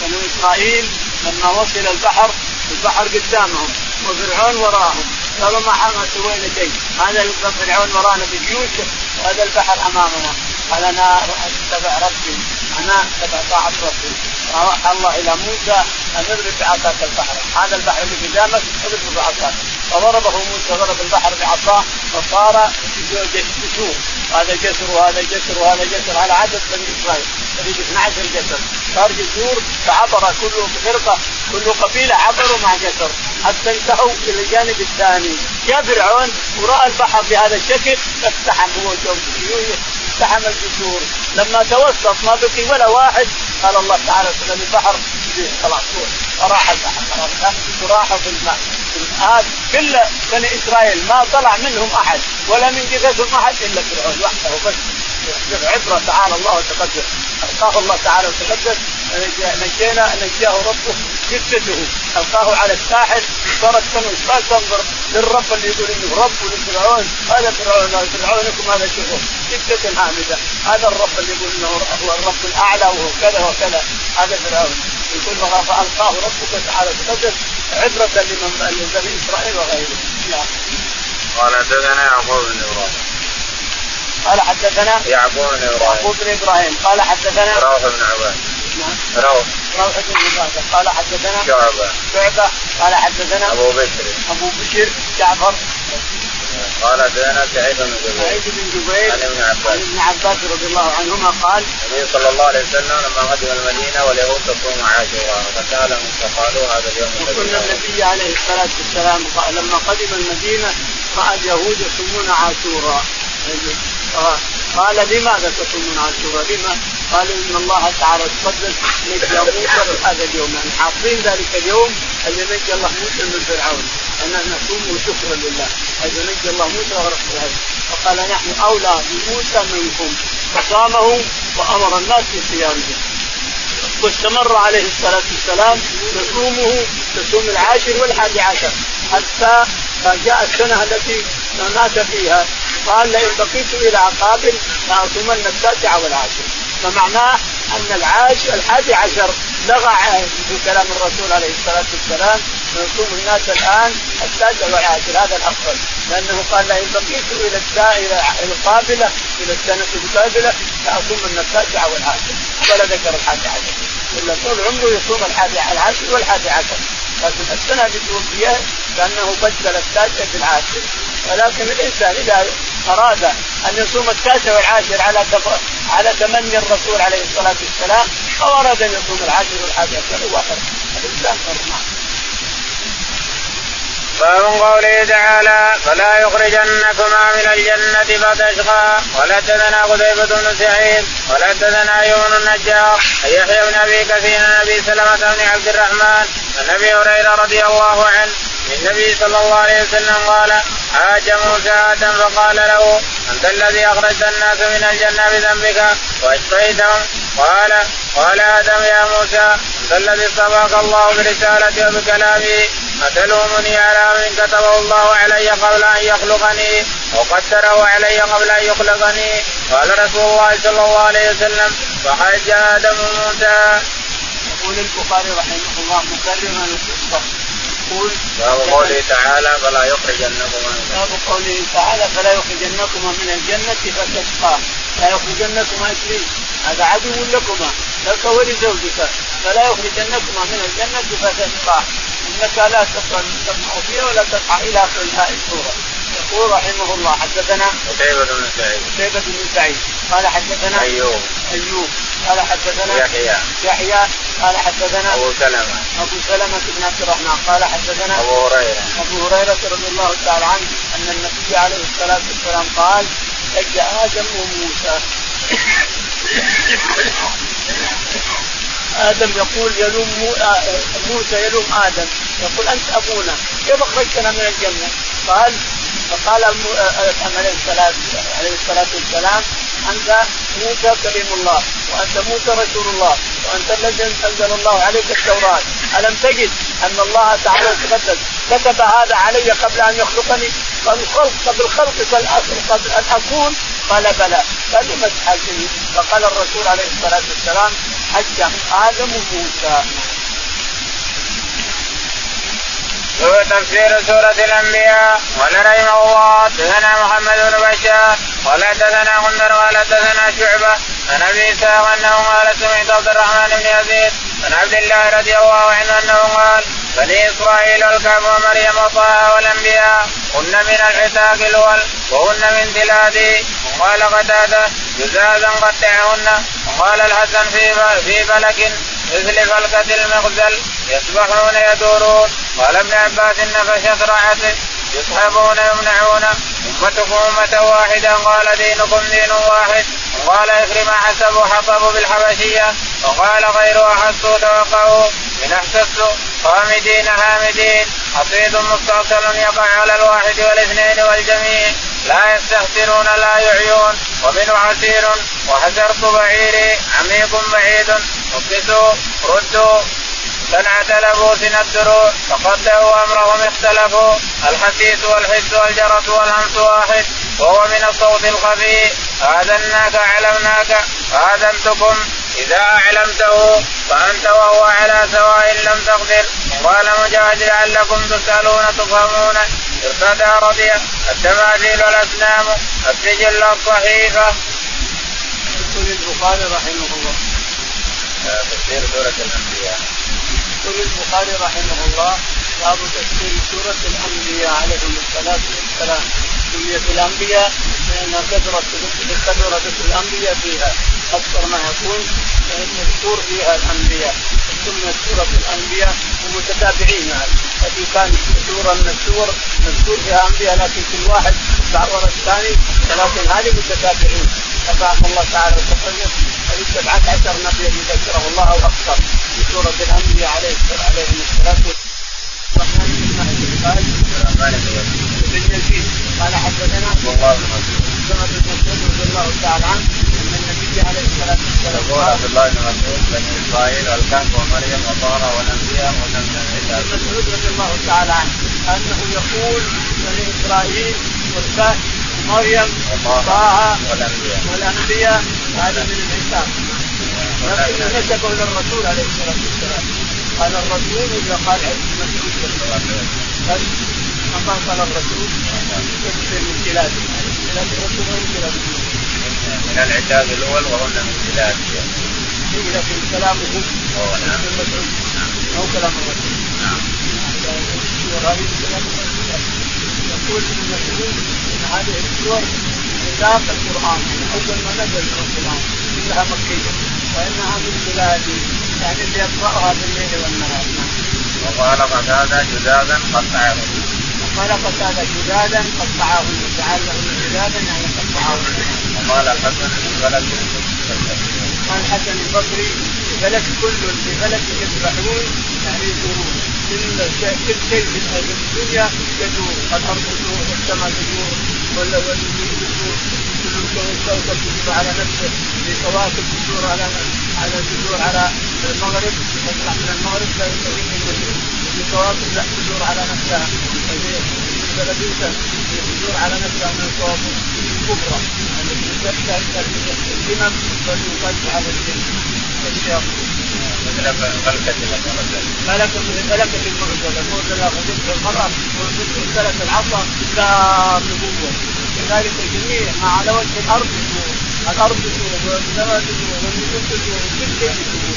بنو إسرائيل لما وصل البحر البحر قدامهم وفرعون وراهم. قالوا ما ما سوينا شيء هذا فرعون ورانا بجيوش وهذا البحر أمامنا. قال أنا اتبع ربي. أنا اتبع طاعة ربي. فاوحى الله إلى موسى أن اضرب بعصاك البحر. هذا البحر اللي قدامك اضرب بعصاك. فضربه موسى ضرب البحر بعصاه فصار جسور. هذا جسر وهذا جسر وهذا جسر. على عدد بني إسرائيل. تريد 12 جسر صار جسور فعبر كل فرقه كل قبيلة عبروا مع جسر. حتى انتهوا إلى الجانب الثاني. جاء فرعون وراى البحر بهذا الشكل اقتحم هو اقتحم الجسور. لما توسط ما بقي ولا واحد قال الله تعالى في البحر خلاص. راح البحر. خلاص وراحوا في الماء. هذا كل بني إسرائيل ما طلع منهم أحد ولا من جثثهم أحد إلا فرعون وحده بس. عبرة تعالى الله وتقدس ألقاه الله تعالى وتقدس نجينا نجاه ربه جثته ألقاه على الساحل صارت صارت تنظر للرب اللي يقول إنه رب ولفرعون هذا فرعون فرعونكم هذا شوفوا جثة هامدة هذا الرب اللي يقول إنه هو الرب الأعلى وهو كذا وكذا. هذا فرعون. يقول فالقاه ربك تعالى بقدر عبرة لمن بني إسرائيل وغيره. نعم. قال حدثنا يعقوب بن إبراهيم. قال حدثنا يعقوب بن إبراهيم. يعقوب بن إبراهيم. قال حدثنا روح بن عباد نعم. روح روح بن عباده قال حدثنا شعبة. شعبة. قال حدثنا أبو بكر. أبو بشر جعفر. قال حدثنا سعيد بن جبير. سعيد بن جبير. عن ابن عباس. عن ابن عباس رضي الله عنهما قال النبي صلى الله عليه وسلم لما قدم المدينة واليهود تصوم عاشوراء فسالهم فقالوا هذا اليوم وكنا النبي عليه الصلاة والسلام لما قدم المدينة راى اليهود يصومون عاشوراء. قال لماذا تصومون عاشوراء؟ لما؟ قال إن الله تعالى تقدس نجى موسى هذا اليوم. يعني حافظين ذلك اليوم اللي نجى الله موسى من فرعون. أن نصوم شكرا لله. حيث نجى الله موسى فرعون فقال نحن أولى بموسى منكم. فصامه وأمر الناس بصيامه واستمر عليه الصلاة والسلام يصومه يصوم العاشر والحادي عشر حتى جاء السنة التي مات فيها. قال لئن بقيت إلى عقابل لأصومن التاسع والعاشر. فمعناه أن العاش الحادي عشر لغى في كلام الرسول عليه الصلاة والسلام. يصوم الناس الآن التاسع والعاشر هذا الأفضل. لأنه قال لئن بقيت إلى إلى القابلة إلى السنة القابلة لأصومن التاسع والعاشر. ولا ذكر الحادي عشر. إلا طول عمره يصوم الحادي العاشر والحادي عشر. لكن السنة اللي توفيها كأنه بدل التاسع بالعاشر. ولكن الإنسان إذا أراد أن يصوم التاسع والعاشر على على تمني الرسول عليه الصلاة والسلام أو أراد أن يصوم العاشر والحادي عشر هو الإنسان حر باب قوله تعالى فلا يخرجنكما من الجنة فتشقى ولا تدنا قتيبة بن سعيد ولا تدنا يوم النجار يحيى بن أبي كثير أبي سلمة بن عبد الرحمن عن أبي هريرة رضي الله عنه النبي صلى الله عليه وسلم قال حاج موسى آدم فقال له أنت الذي أخرجت الناس من الجنة بذنبك وأشقيتهم؟ قال قال آدم يا موسى أنت الذي اصطفاك الله برسالته وبكلامه أتلومني على من كتبه الله علي قبل أن يخلقني وقدره علي قبل أن يخلقني؟ قال رسول الله صلى الله عليه وسلم فحج آدم موسى. يقول البخاري رحمه الله مكرما يقول باب قوله تعالى فلا يخرجنكما باب قوله تعالى فلا يخرجنكما من الجنة فتشقى. لا يخرجنكما ابليس هذا عدو لكما لك ولزوجك. فلا يخرجنكما من الجنة فتشقى. إنك لا تسمع فيها ولا تقع إلى اخر السوره يقول رحمه الله حدثنا قتيبة بن سعيد. قتيبة بن سعيد. قال حدثنا أيوب. أيوب. قال حدثنا يحيى. يحيى. قال حدثنا أبو سلمة. أبو سلمة بن عبد الرحمن. قال حدثنا أبو هريرة. أبو هريرة رضي الله تعالى عنه أن النبي عليه الصلاة والسلام قال لج آدم وموسى. آدم يقول يلوم موسى يلوم آدم. يقول أنت أبونا. كيف أخرجتنا من الجنة؟ قال فقال عليه الصلاه عليه الصلاة والسلام أنت موسى كريم الله وأنت موسى رسول الله وأنت الذي أنزل الله عليك التوراة. ألم تجد أن الله تعالى تقدس كتب هذا علي قبل أن يخلقني؟ فالخلق قبل خلقك قبل أن أكون. قال بلى. قال لم تحاجني فقال الرسول عليه الصلاة والسلام حج آدم وموسى. هو تفسير سورة الأنبياء. قال رحمه الله. حدثنا محمد بن بشار. قال حدثنا غندر. قال حدثنا شعبة. عن أبي إسحاق أنه قال سمعت عبد الرحمن بن يزيد عن عبد الله رضي الله عنه أنه قال بني إسرائيل الكهف ومريم وطه والأنبياء. هن من العتاق الأول وهن من تلادي. وقال قتادة جزازا قطعهن. وقال الحسن في في فلك مثل فلكة المغزل يسبحون يدورون. قال ابن عباس نفشت رعته يصحبون يمنعون. امتكم أمة واحدة قال دينكم دين واحد. وقال اكرم حسبوا حطبوا بالحبشية. وقال غير احسوا توقعوا إن احسست خامدين حامدين. حصيد مستعصل يقع على الواحد والاثنين والجميع. لا يستهترون لا يعيون. ومنه عسير وحسرت بعيري عميق بعيد. نقصوا ردوا. صنعة لبوس الدروع. فقدروا أمرهم اختلفوا. الحسيس والحس والجرس والهمس واحد. وهو من الصوت الخفي. آذناك علمناك. آذنتكم. إذا أعلمته فأنت وهو على سواء لم تقدر قال مجاهد لعلكم تسألون تفهمون ارتدى رضي التماثيل والأسنام السجل الصحيفة. يقول البخاري رحمه الله. تفسير سورة الأنبياء. يقول البخاري رحمه الله باب تفسير سورة الأنبياء عليهم الصلاة والسلام. سميت الأنبياء لأنها كثرت كثر ذكر الأنبياء فيها. أكثر ما يكون مذكور فيها الأنبياء. سميت سورة الأنبياء ومتتابعين التي كانت سورة من السور مذكور فيها أنبياء لكن كل واحد ورا الثاني ولكن هذه متتابعين. تبارك الله تعالى وتقدم. هذه سبعة عشر نبي ذكره الله أو أكثر في سورة الأنبياء عليه عليهم الصلاة والسلام. بن يزيد قال حدثنا بن مسعود رضي الله تعالى عنه ان النبي عليه الصلاه والسلام يقول عبد الله بن مسعود بني اسرائيل والكهف ومريم وطه والانبياء ومن مسعود رضي الله تعالى عنه انه يقول بني اسرائيل والكهف ومريم وطه والانبياء والانبياء هذا من الحساب لكن نسبه للرسول عليه الصلاة والسلام. قال الرسول إذا قال مسعود رضي الله عنه ما قال الرسول من بلاده بلاد الرسول ومن بلاد من العتاب الأول وهن من بلاد لكن كلامه هو نعم. مسعود أو كلام الرسول. نعم. وهذه كلام يقول ابن مسعود إن هذه السور ميثاق القرآن أول ما نزل من القرآن كلها مكية. وانها من بلادي يعني اللي يقراها بالليل والنهار. وقال قتادة جذاذا قطعه قال قتادة جدادا قطعهن جعلهن جدادا يعني قطعهن. وقال حسن البلد قال حسن البصري بلد كل في بلد يذبحون يعني يدورون كل شيء كل شيء في الدنيا يدور الأرض تدور والسماء تدور ولا تدور كل الكوكب تدور على نفسه. في كواكب تدور على على تدور على المغرب تطلع من المغرب في كواكب لا تدور على نفسها بلديته تدور على نفسها من الكواكب الكبرى التي تفتح الهمم وتنقض على الجن مثل ملكة ملكة من ملكة المرسلة المرسلة خذت المرأة وارسلت العصا لا نبوة كذلك الجميع على وجه الأرض الأرض والسماء والنجوم كل شيء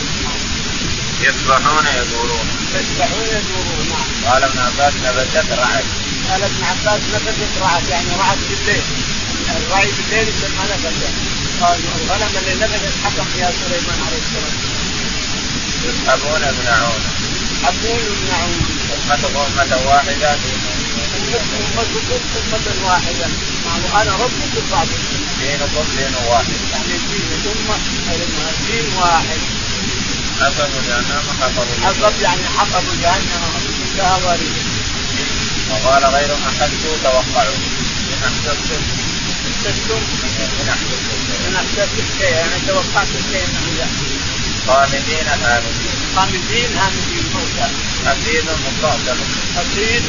يسبحون يدورون يسبحون يدورون نعم. قال ابن عباس نبتت رعد. قال ابن عباس نبتت رعد يعني رعد بالليل. الرعي بالليل يسمى نبتة قال الغنم اللي نبتت حكم فيها سليمان عليه السلام. يسحبون يمنعون يسحبون يمنعون أمتكم أمة واحدة. أمتكم أمة واحدة. وأنا ربكم بعضكم دينكم دين واحد. يعني الدين أمة دين واحد. حسبوا جهنم حفظوا حفظ يعني حفظوا جهنم لها وارث وقال غير أحدوا توقعوا. احسستم إن أحسبتم إن احسست الشيء يعني توقعت الشيء انه يحصل خالدين هامدين خامدين هامدين موتى حفيظ مستعجل حفيد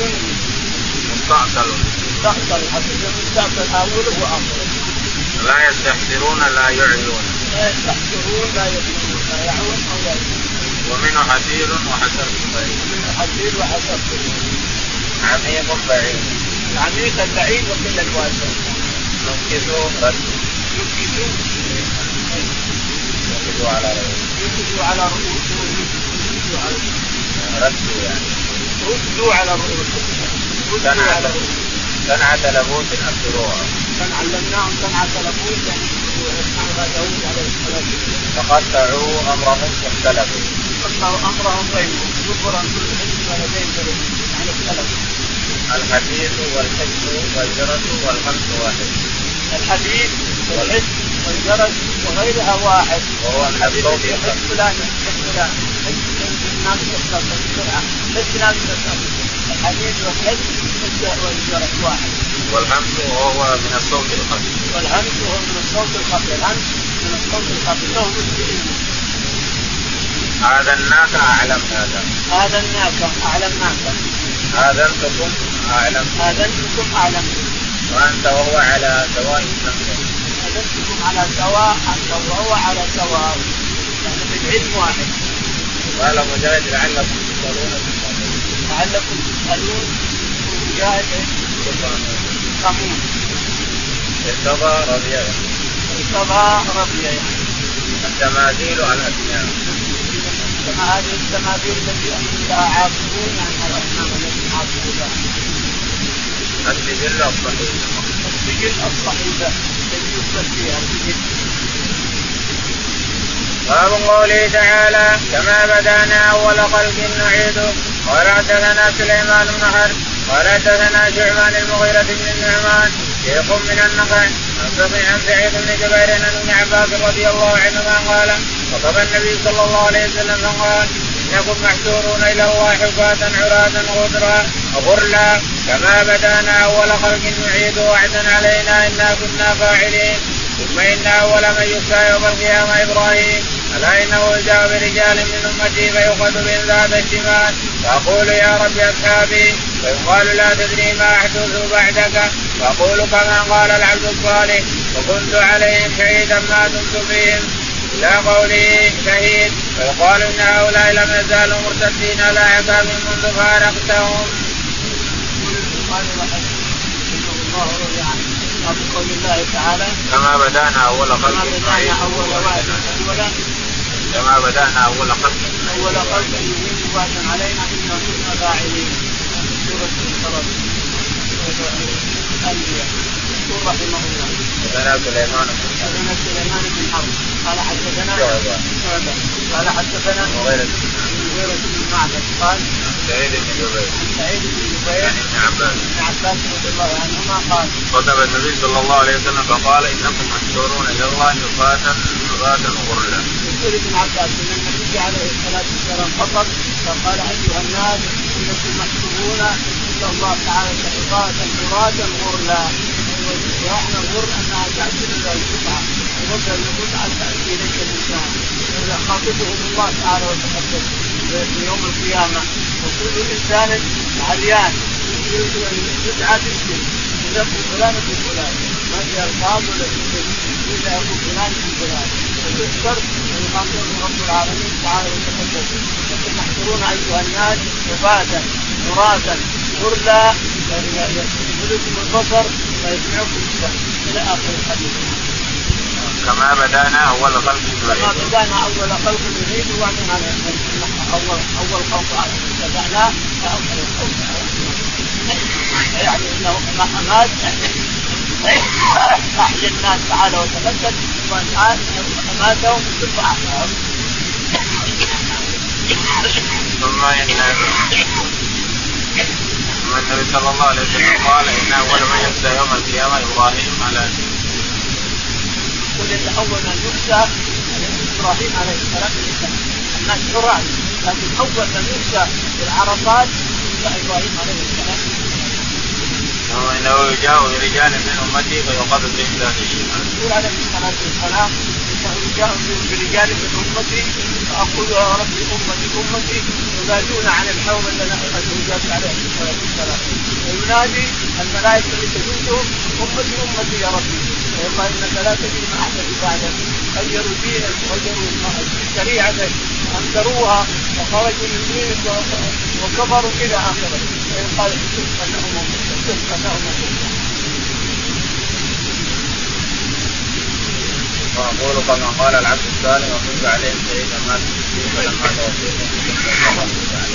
مستعجل مستقبل حفيد مستقبل اوله واخره لا يستحسرون لا يعلون لا يستحقرون لا يؤمنون لا يعون أو يؤمنون ومنه حسير وحسر بعيد. من حفيد وحسب عميق بعيد العميق البعيد وكل الواسع. نكسوا رد يكسوا نكسوا على رؤوس. يكسوا على رؤوسهم يكسوا على ردوا يعني. ردوا على رؤوسهم ردوا صنعة على رؤوسهم صنعة لبوس أبصروها كان علمناهم صنعة لبوس. يعني داوود عليه الصلاة والسلام فقطعوا أمرهم واختلفوا. قطعوا أمرهم بينهم زبرا كل حزب لديهم فريق يعني اختلفوا. الحديث والحس والجرس والخمس واحد. الحديد والحس والجرس وغيرها واحد. وهو اللي يحس فلان يحس فلان. حس الناس تتصل بسرعة حس ناس تتصل الحديد والحس والجرس واحد. والهمس وهو من الصوت الخفيف. والهمس وهو من الصوت الخفيف، الهمس من الصوت الخفيف له هذا الناقة أعلم هذا. هذا الناقة أعلم ناقة. آذنتكم أعلم. آذنتكم أعلم. وأنت وهو على سواء آذنتكم على سواء أنت وهو على سواء. يعني بالعلم واحد. قال مجاهد لعلكم تسألون لعلكم تسألون مجاهد قامون. ارتضى رضي ارتضى رضي التماثيل على الأسنان. كما هذه التماثيل التي أنتم لها عاقبون يعني على الاصنام التي لها. السجل الصحيح. السجل الصحيفه التي يكتب فيها السجل. باب قوله تعالى كما بدأنا أول خلق نعيده قال حدثنا سليمان بن حرب قال حدثنا شعبان المغيرة بن النعمان شيخ من النخع عن سعيد بن جبير عن ابن عباس رضي الله عنهما قال خطب النبي صلى الله عليه وسلم فقال إنكم محشورون إلى الله حفاة عراة غدرا غرلا كما بدأنا أول خلق نعيد وعدا علينا إنا كنا فاعلين ثم إن أول من يبكى يوم القيامة إبراهيم. الا انه جاء برجال من امتي فيؤخذ من ذات الشمال فاقول يا رب اصحابي فيقال لا تدري ما احدث بعدك فاقول كما قال العبد الصالح وكنت عليهم شهيدا ما دمت فيهم إلى قوله شهيد ويقال ان هؤلاء لم يزالوا مرتدين على عقاب منذ فارقتهم. قول الله تعالى كما بدأنا أول خلق كما بدأنا أول اولا كما بدأنا أول خلق أول خلق يمين وعدا علينا انا كنا فاعلين. سورة الفرد الأنبياء. يقول رحمه الله حدثنا سليمان حدثنا سليمان بن حرب. قال حدثنا شعبة. قال حدثنا مغيرة مغيرة بن معبد. قال سعيد بن جبير. عن سعيد بن جبير. عن ابن عباس. بن عباس رضي الله عنهما قال خطب النبي صلى الله عليه وسلم فقال إنكم محشورون إلى الله نفاة نفاة غرلا. يقول ابن عباس أن النبي عليه الصلاه والسلام خطب فقال ايها الناس انكم محشورون إلى الله تعالى كحفاة عراة غرلا وإحنا الغر انها تاتي إلى الجمعه ونبدا الجمعه تاتي اليك الانسان خاطبهم الله تعالى وتقدم في يوم القيامه وكل انسان عريان يدعى باسمه يقول فلان فلان ما في القاب ولا في الا يقول فلان فلان وتذكر ويقاتلهم رب العالمين تعالى وتقدم لكن محشورون ايها الناس عبادا عراة غرلا يدركم البصر ويسمعكم السمع إلى اخر الحديث. كما بدأنا أول خلق كما بدأنا أول خلق نريد وبعدين على اول أول خلق بدأنا اول خلق يعني انه مات احيا الناس تعالى وتقدم والان اماتهم ثم إن ثم النبي صلى الله عليه وسلم قال ان اول من يبدا يوم القيامه إبراهيم على يقول ان اول من يبدا إبراهيم عليه السلام الناس حراس لكن اول من يبدا في العرفات يبدا إبراهيم عليه السلام. يجاء برجال من أمتي فيؤخذ بهم الشمال. يقول عليه الصلاة والسلام يجاء برجال من أمتي فأقول يا ربي امتي أمتي ينادون عن الحوض الذي جابر عليه الصلاة والسلام. وينادي الملائكة اللي تجوزهم امتي أمتي يا ربي. ويقال إنك لا تجد ما أحدث بعدك. غيروا دينك غيروا شريعتك انكروها وخرجوا من دينك وكفروا إلى آخره. ويقال انهم واقول كما قال العبد الصالح وكنت عليهم شهيدا ما فلما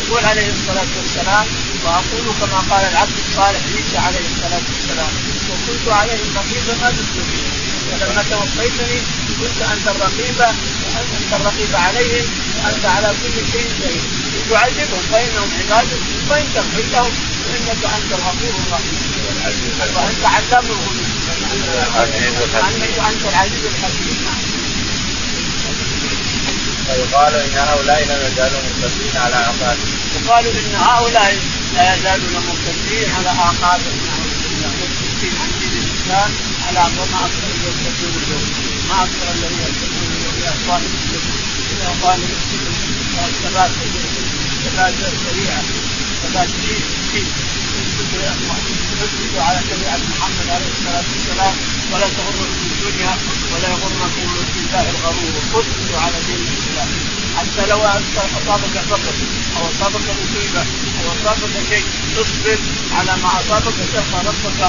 يقول عليه الصلاة والسلام وأقول كما قال العبد الصالح عيسى عليه الصلاة والسلام. وكنت عليهم رقيبا ما دمت فلما توفيتني كنت أنت الرقيب أنت الرقيب عليهم وانت على كل شيء شهيد. تعذبهم فإنهم عبادك وان تغفر لهم فإنك أنت الغفور الرحيم. وأنت علام العزيز إن هؤلاء لم يزالوا مرتدين على أعقابهم. وقالوا إن هؤلاء لا يزالون مرتدين على أعقابهم. الانسان على ما أكثر يستكون اليوم ما أكثر الذي يستكون اليوم لاخوان المسلمين لاخوان المسلمين ثبات ثبات سريعه ثبات شيء اسجدوا على شريعه محمد عليه الصلاة والسلام ولا تغركم الدنيا ولا يغركم بالله الغرور. اسجدوا على دين الإسلام. حتى لو أصابك فقر أو أصابك مصيبة أو أصابك شيء اصبر على ما أصابك تلقى ربك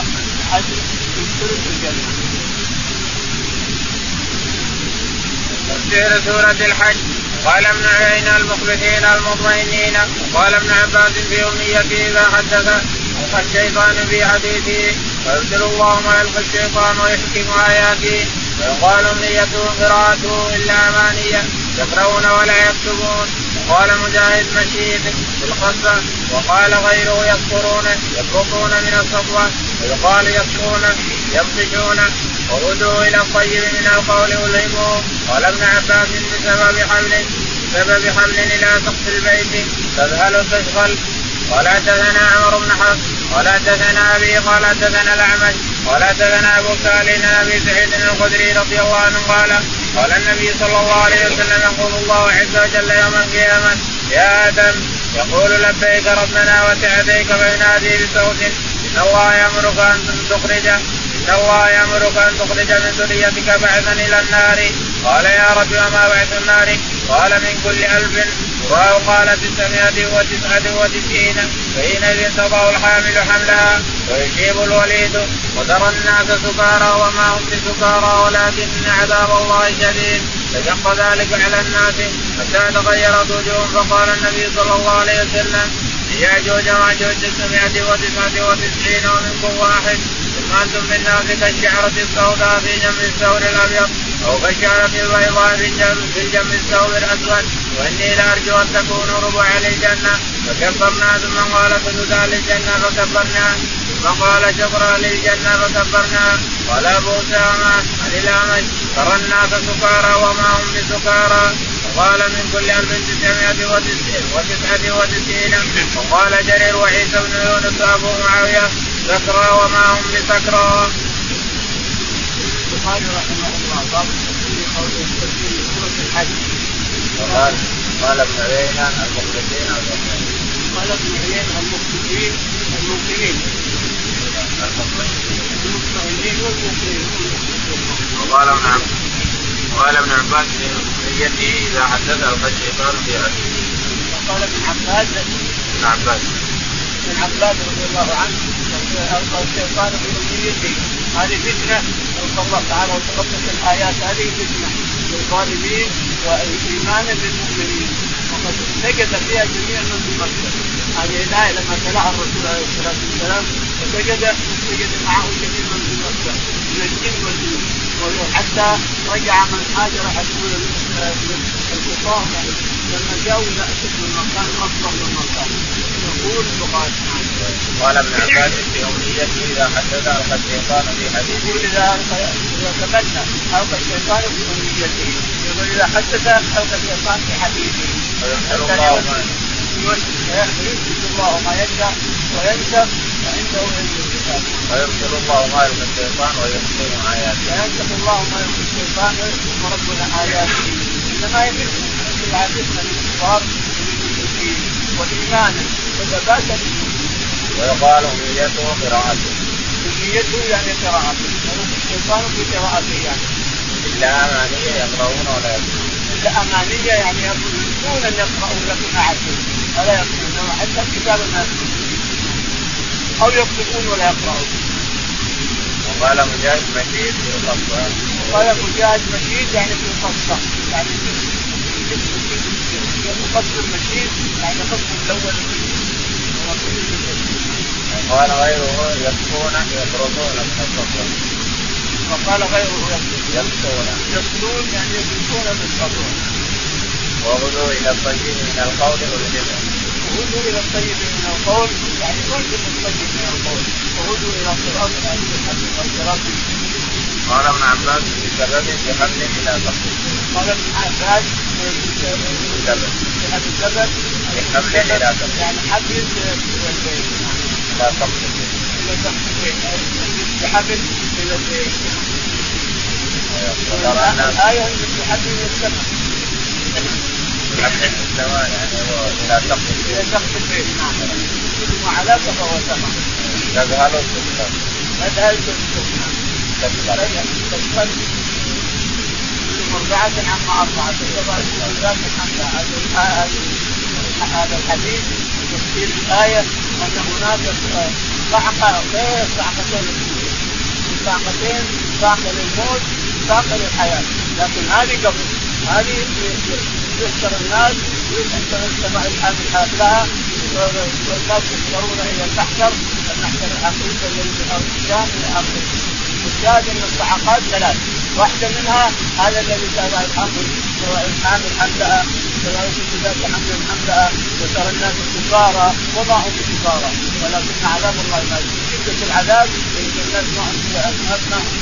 أجر يدخلك الجنة. تفسير سورة الحج. قال ابن عيينة المخبتين المطمئنين. وقال ابن عباس في أمنيته إذا حدث. ألقى الشيطان في حديثه فيبدل الله ما يلقى الشيطان ويحكم آياته ويقال أمنيته قراءته إلا أمانية يقرؤون ولا يكتبون. وقال مجاهد مشيد بالقصة وقال غيره يذكرون يبرقون من الصفوة. ويقال يبكون يبطشون وغدوا إلى الطيب من القول والهموا قال ابن عباس بسبب حمل بسبب حمل إلى سقف البيت تذهل تشغل قال حدثنا عمر بن حفص قال حدثنا أبي قال حدثنا الأعمش قال حدثنا أبو سالم أبي سعيد الخدري رضي الله عنه قال قال النبي صلى الله عليه وسلم يقول الله عز وجل يوم القيامة يا آدم يقول لبيك ربنا وسعديك فينادي بصوت إن الله يأمرك أن تخرج إن الله يأمرك أن تخرج من ذريتك بعثا إلى النار. قال يا رب وما بعث النار؟ قال من كل ألف واو قال تسعمائة وتسعة وتسعين. فحينئذ تضع الحامل حملها ويجيب الوليد. وترى الناس سكارى وما هم بسكارى ولكن عذاب الله شديد. فشق ذلك على الناس حتى تغيرت وجوههم. فقال النبي صلى الله عليه وسلم ياجوج وماجوج تسعمائة وتسعة وتسعين ومنكم واحد. ثم أنتم في الناس كالشعرة السوداء في جنب الثور الأبيض أو كالشعرة البيضاء في الجنب الثور الأسود. وإني لارجو أن تكونوا ربع للجنة. فكبرنا ثم قال سدودا للجنة فكبرنا. ثم قال شكرا للجنه فكبرنا قال ابو اسامه عن الأعمش ترى الناس سكارى وما هم بسكارى وقال من كل ألف تسعمائة وتسعة وتسعين وقال جرير وعيسى بن يونس أبو معاوية سكرى وما هم بسكرى. البخاري رحمه الله باب في قول تفسير سورة الحج. وقال قال ابن عيينة المخلصين قال ابن عيينة المخلصين المؤمنين. وقال ابن عباس وقال ابن عباس في نيته إذا حدث القى الشيطان في حديثه. وقال ابن عباس ابن عباس. ابن عباس رضي الله عنه الشيطان في نيته. هذه فتنة. نسأل الله تعالى وتقدس الآيات. هذه فتنة. للظالمين وإيمانا بالمؤمنين وقد سجد فيها جميع من في مكه هذه الآية لما تلاها الرسول عليه الصلاة والسلام فسجد سجد معه جميع من في مكه من الجن والانس حتى رجع من هاجر حتى الكفار لما جاءوا إلى اشد من مكان افضل من مكان يقول البخاري قال ابن عباس في أمنيته إذا حدث القى الشيطان في حديثه. يقول إذا تمنى القى الشيطان في أمنيته. يقول إذا حدث القى الشيطان في حديثه. ويغفر الله ويثبت الله ما يشاء وينسى وعنده علم الكتاب. ويغفر الله ما يلقي الشيطان ويحكم اياته. وينسخ الله ما يلقي الشيطان ويحكم ربنا اياته. انما يجب ان يعرفنا الكفار والايمان وثباتا ويقال امنيته قراءته. امنيته يعني قراءته الشيطان في قراءته يعني. الا امانيه يقرؤون ولا يكتبون. الا امانيه يعني يقولون ان يقرؤون لكن ولا يكتبون حتى الكتاب ما أو يكتبون ولا يقرؤون. وقال مجاهد مشيد في القصة. وقال مجاهد مشيد يعني في القصة يعني القصر المشيد يعني القصر الأول وقال غيره يبكون يطردون من القصة. وقال غيره يبكون يبكون يعني يبكون بالقبور وغدوا إلى الطيب من القول والجبن. وهدوا إلى الطيب من القول يعني كل الطيب من القول وهدوا إلى الصراط الصراط قال ابن عباس بسبب بحمل إلى سقف. قال ابن عباس بسبب بسبب بحمل إلى سقف. يعني حبل إلى إلى سقف. سقف البيت بحبل إلى الآية بحبل إلى السماء. حبل السماء يعني إلى سقف إلى سقف البيت نعم. ما علاك فهو سماء. تذهل وتذهل. تذهل وتذهل. تذهل. مرضعة عما أرضعت هذا الحديث تفسير الآية أن هناك صعقة غير صعقتين صعقتين صعقة للموت صعقة للحياة لكن هذه قبل هذه يحشر الناس ويحشر السماء الحامل لها والناس يحشرون إلى المحشر المحشر الحقيقي الذي في الأرض الشام الشاهد ان الصعقات ثلاث واحدة منها هذا الذي كان الحمل سواء حامل حملها سواء كنت ذات حمل حملها وترى الناس سكارى وما هم بسكارى ولكن عذاب الله ما شده العذاب لأن الناس ما هم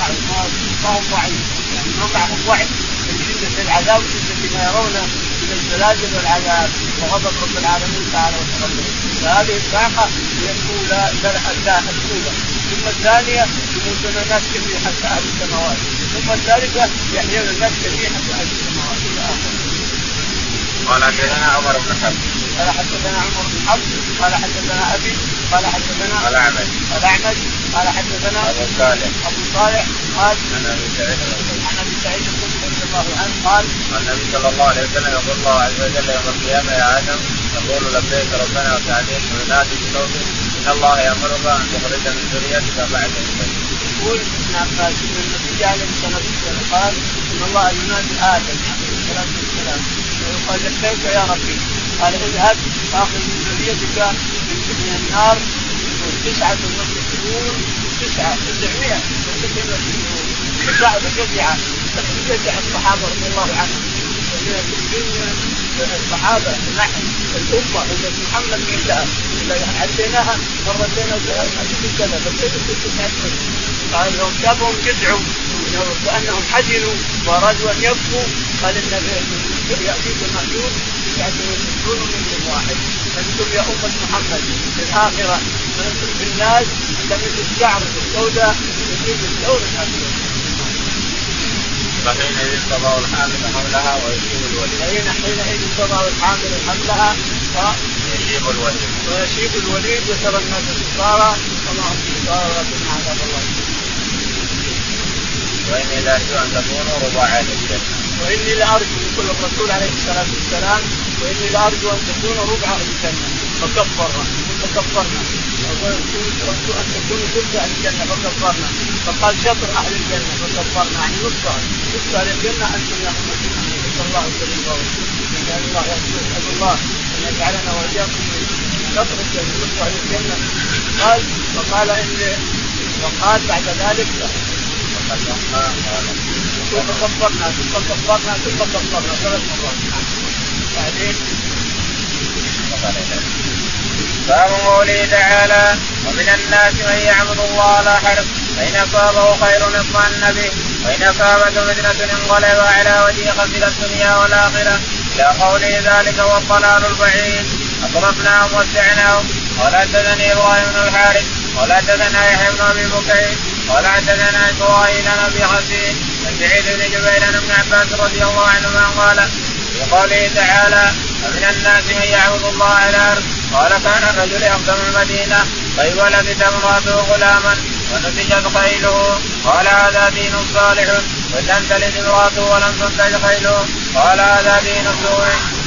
ما هم واعي يعني ما معهم وعي. من شده العذاب وشده ما يرون من الزلازل والعذاب وغضب رب العالمين تعالى وتقدم فهذه الساقه هي الأولى الأولى. ثم الثانية يموتون الناس كثير حتى أهل السماوات. ثم الثالثة يحيون الناس كثير حتى أهل السماوات. إلى آخره. قال حدثنا عمر بن حفص. قال حدثنا عمر بن حفص. قال حدثنا أبي. قال حدثنا الاعمش الاعمش قال حدثنا أبو صالح. أبو صالح. قال عن أبي سعيد. عن أبي سعيد. الله عنه قال عن النبي صلى الله عليه وسلم يقول الله عز وجل يوم القيامة يا آدم تقول لبيك ربنا وسعديك وينادي بصوته إن الله يأمرك أن تخرج من ذريتك بعد يقول ابن عباس إن النبي عليه الصلاه والسلام قال إن الله ينادي آدم عليه الصلاة والسلام ويقال لبيك يا ربي قال اذهب فاخذ من ذريتك من النار تسعة وتسعون تسعة تسعمائة وتسعون تسعة وتسعة تسعة الصحابة رضي الله عنهم. الصحابة نحن الأمة أمة محمد كلها عديناها مرتين أو كذا بس تسعة قال لهم شافهم يدعوا كانهم حزنوا. وأرادوا أن يبكوا. قال إن ياتيكم المحجوب تسعه وتسعون منكم واحد. أنتم يا أمة محمد. في الآخرة. أنتم في الناس. كمثل الشعر السوداء يجيب الثور الاسود فحينئذ تضع الحامل حملها ويشيب الوليد. حين حينئذ تضع الحامل حملها ويشيب الوليد. ويشيب الوليد وترى الناس سكارى وما هم سكارى ولكن عذاب الله وإني لارجو أن تكونوا رباعات الجنه. وإني لارجو يقول الرسول عليه الصلاة والسلام. وإني لارجو أن تكونوا ربع الجنه فكفرنا. فكفرنا. ارجو أن تكونوا أهل الجنه فكفرنا. فقال شطر أهل الجنة. فكفرنا يعني نصها نصف أهل الجنة أنتم يا امه نسال الله الكريم نسال الله نسال الله أن يجعلنا وإياكم شطر الجنة. نصف أهل الجنة. قال وقال ان وقال بعد ذلك ثم كفرنا ثم كفرنا ثم كفرنا ثلاث مرات. بعدين باب قوله تعالى ومن الناس من يعبد الله على حرف فإن أصابه خير اطمأن به وإن أصابته فتنة انقلب على وجهه خسر الدنيا والآخرة. إلى قوله ذلك هو الضلال البعيد. أطرفناهم وسعناهم. قال حدثني إبراهيم بن الحارث قال حدثنا يحيى بن أبي بكير قال حدثنا إسرائيل عن أبي حسين عن سعيد بن جبير ابن عباس رضي الله عنهما قال في قوله تعالى ومن الناس من يعبد الله على أرض قال كان الرجل يقدم المدينة فيولدت امرأته غلاما. ونتجت خيله قال هذا دين صالح. ولم تلد امراته ولم تنتج خيله. قال هذا دين سوء.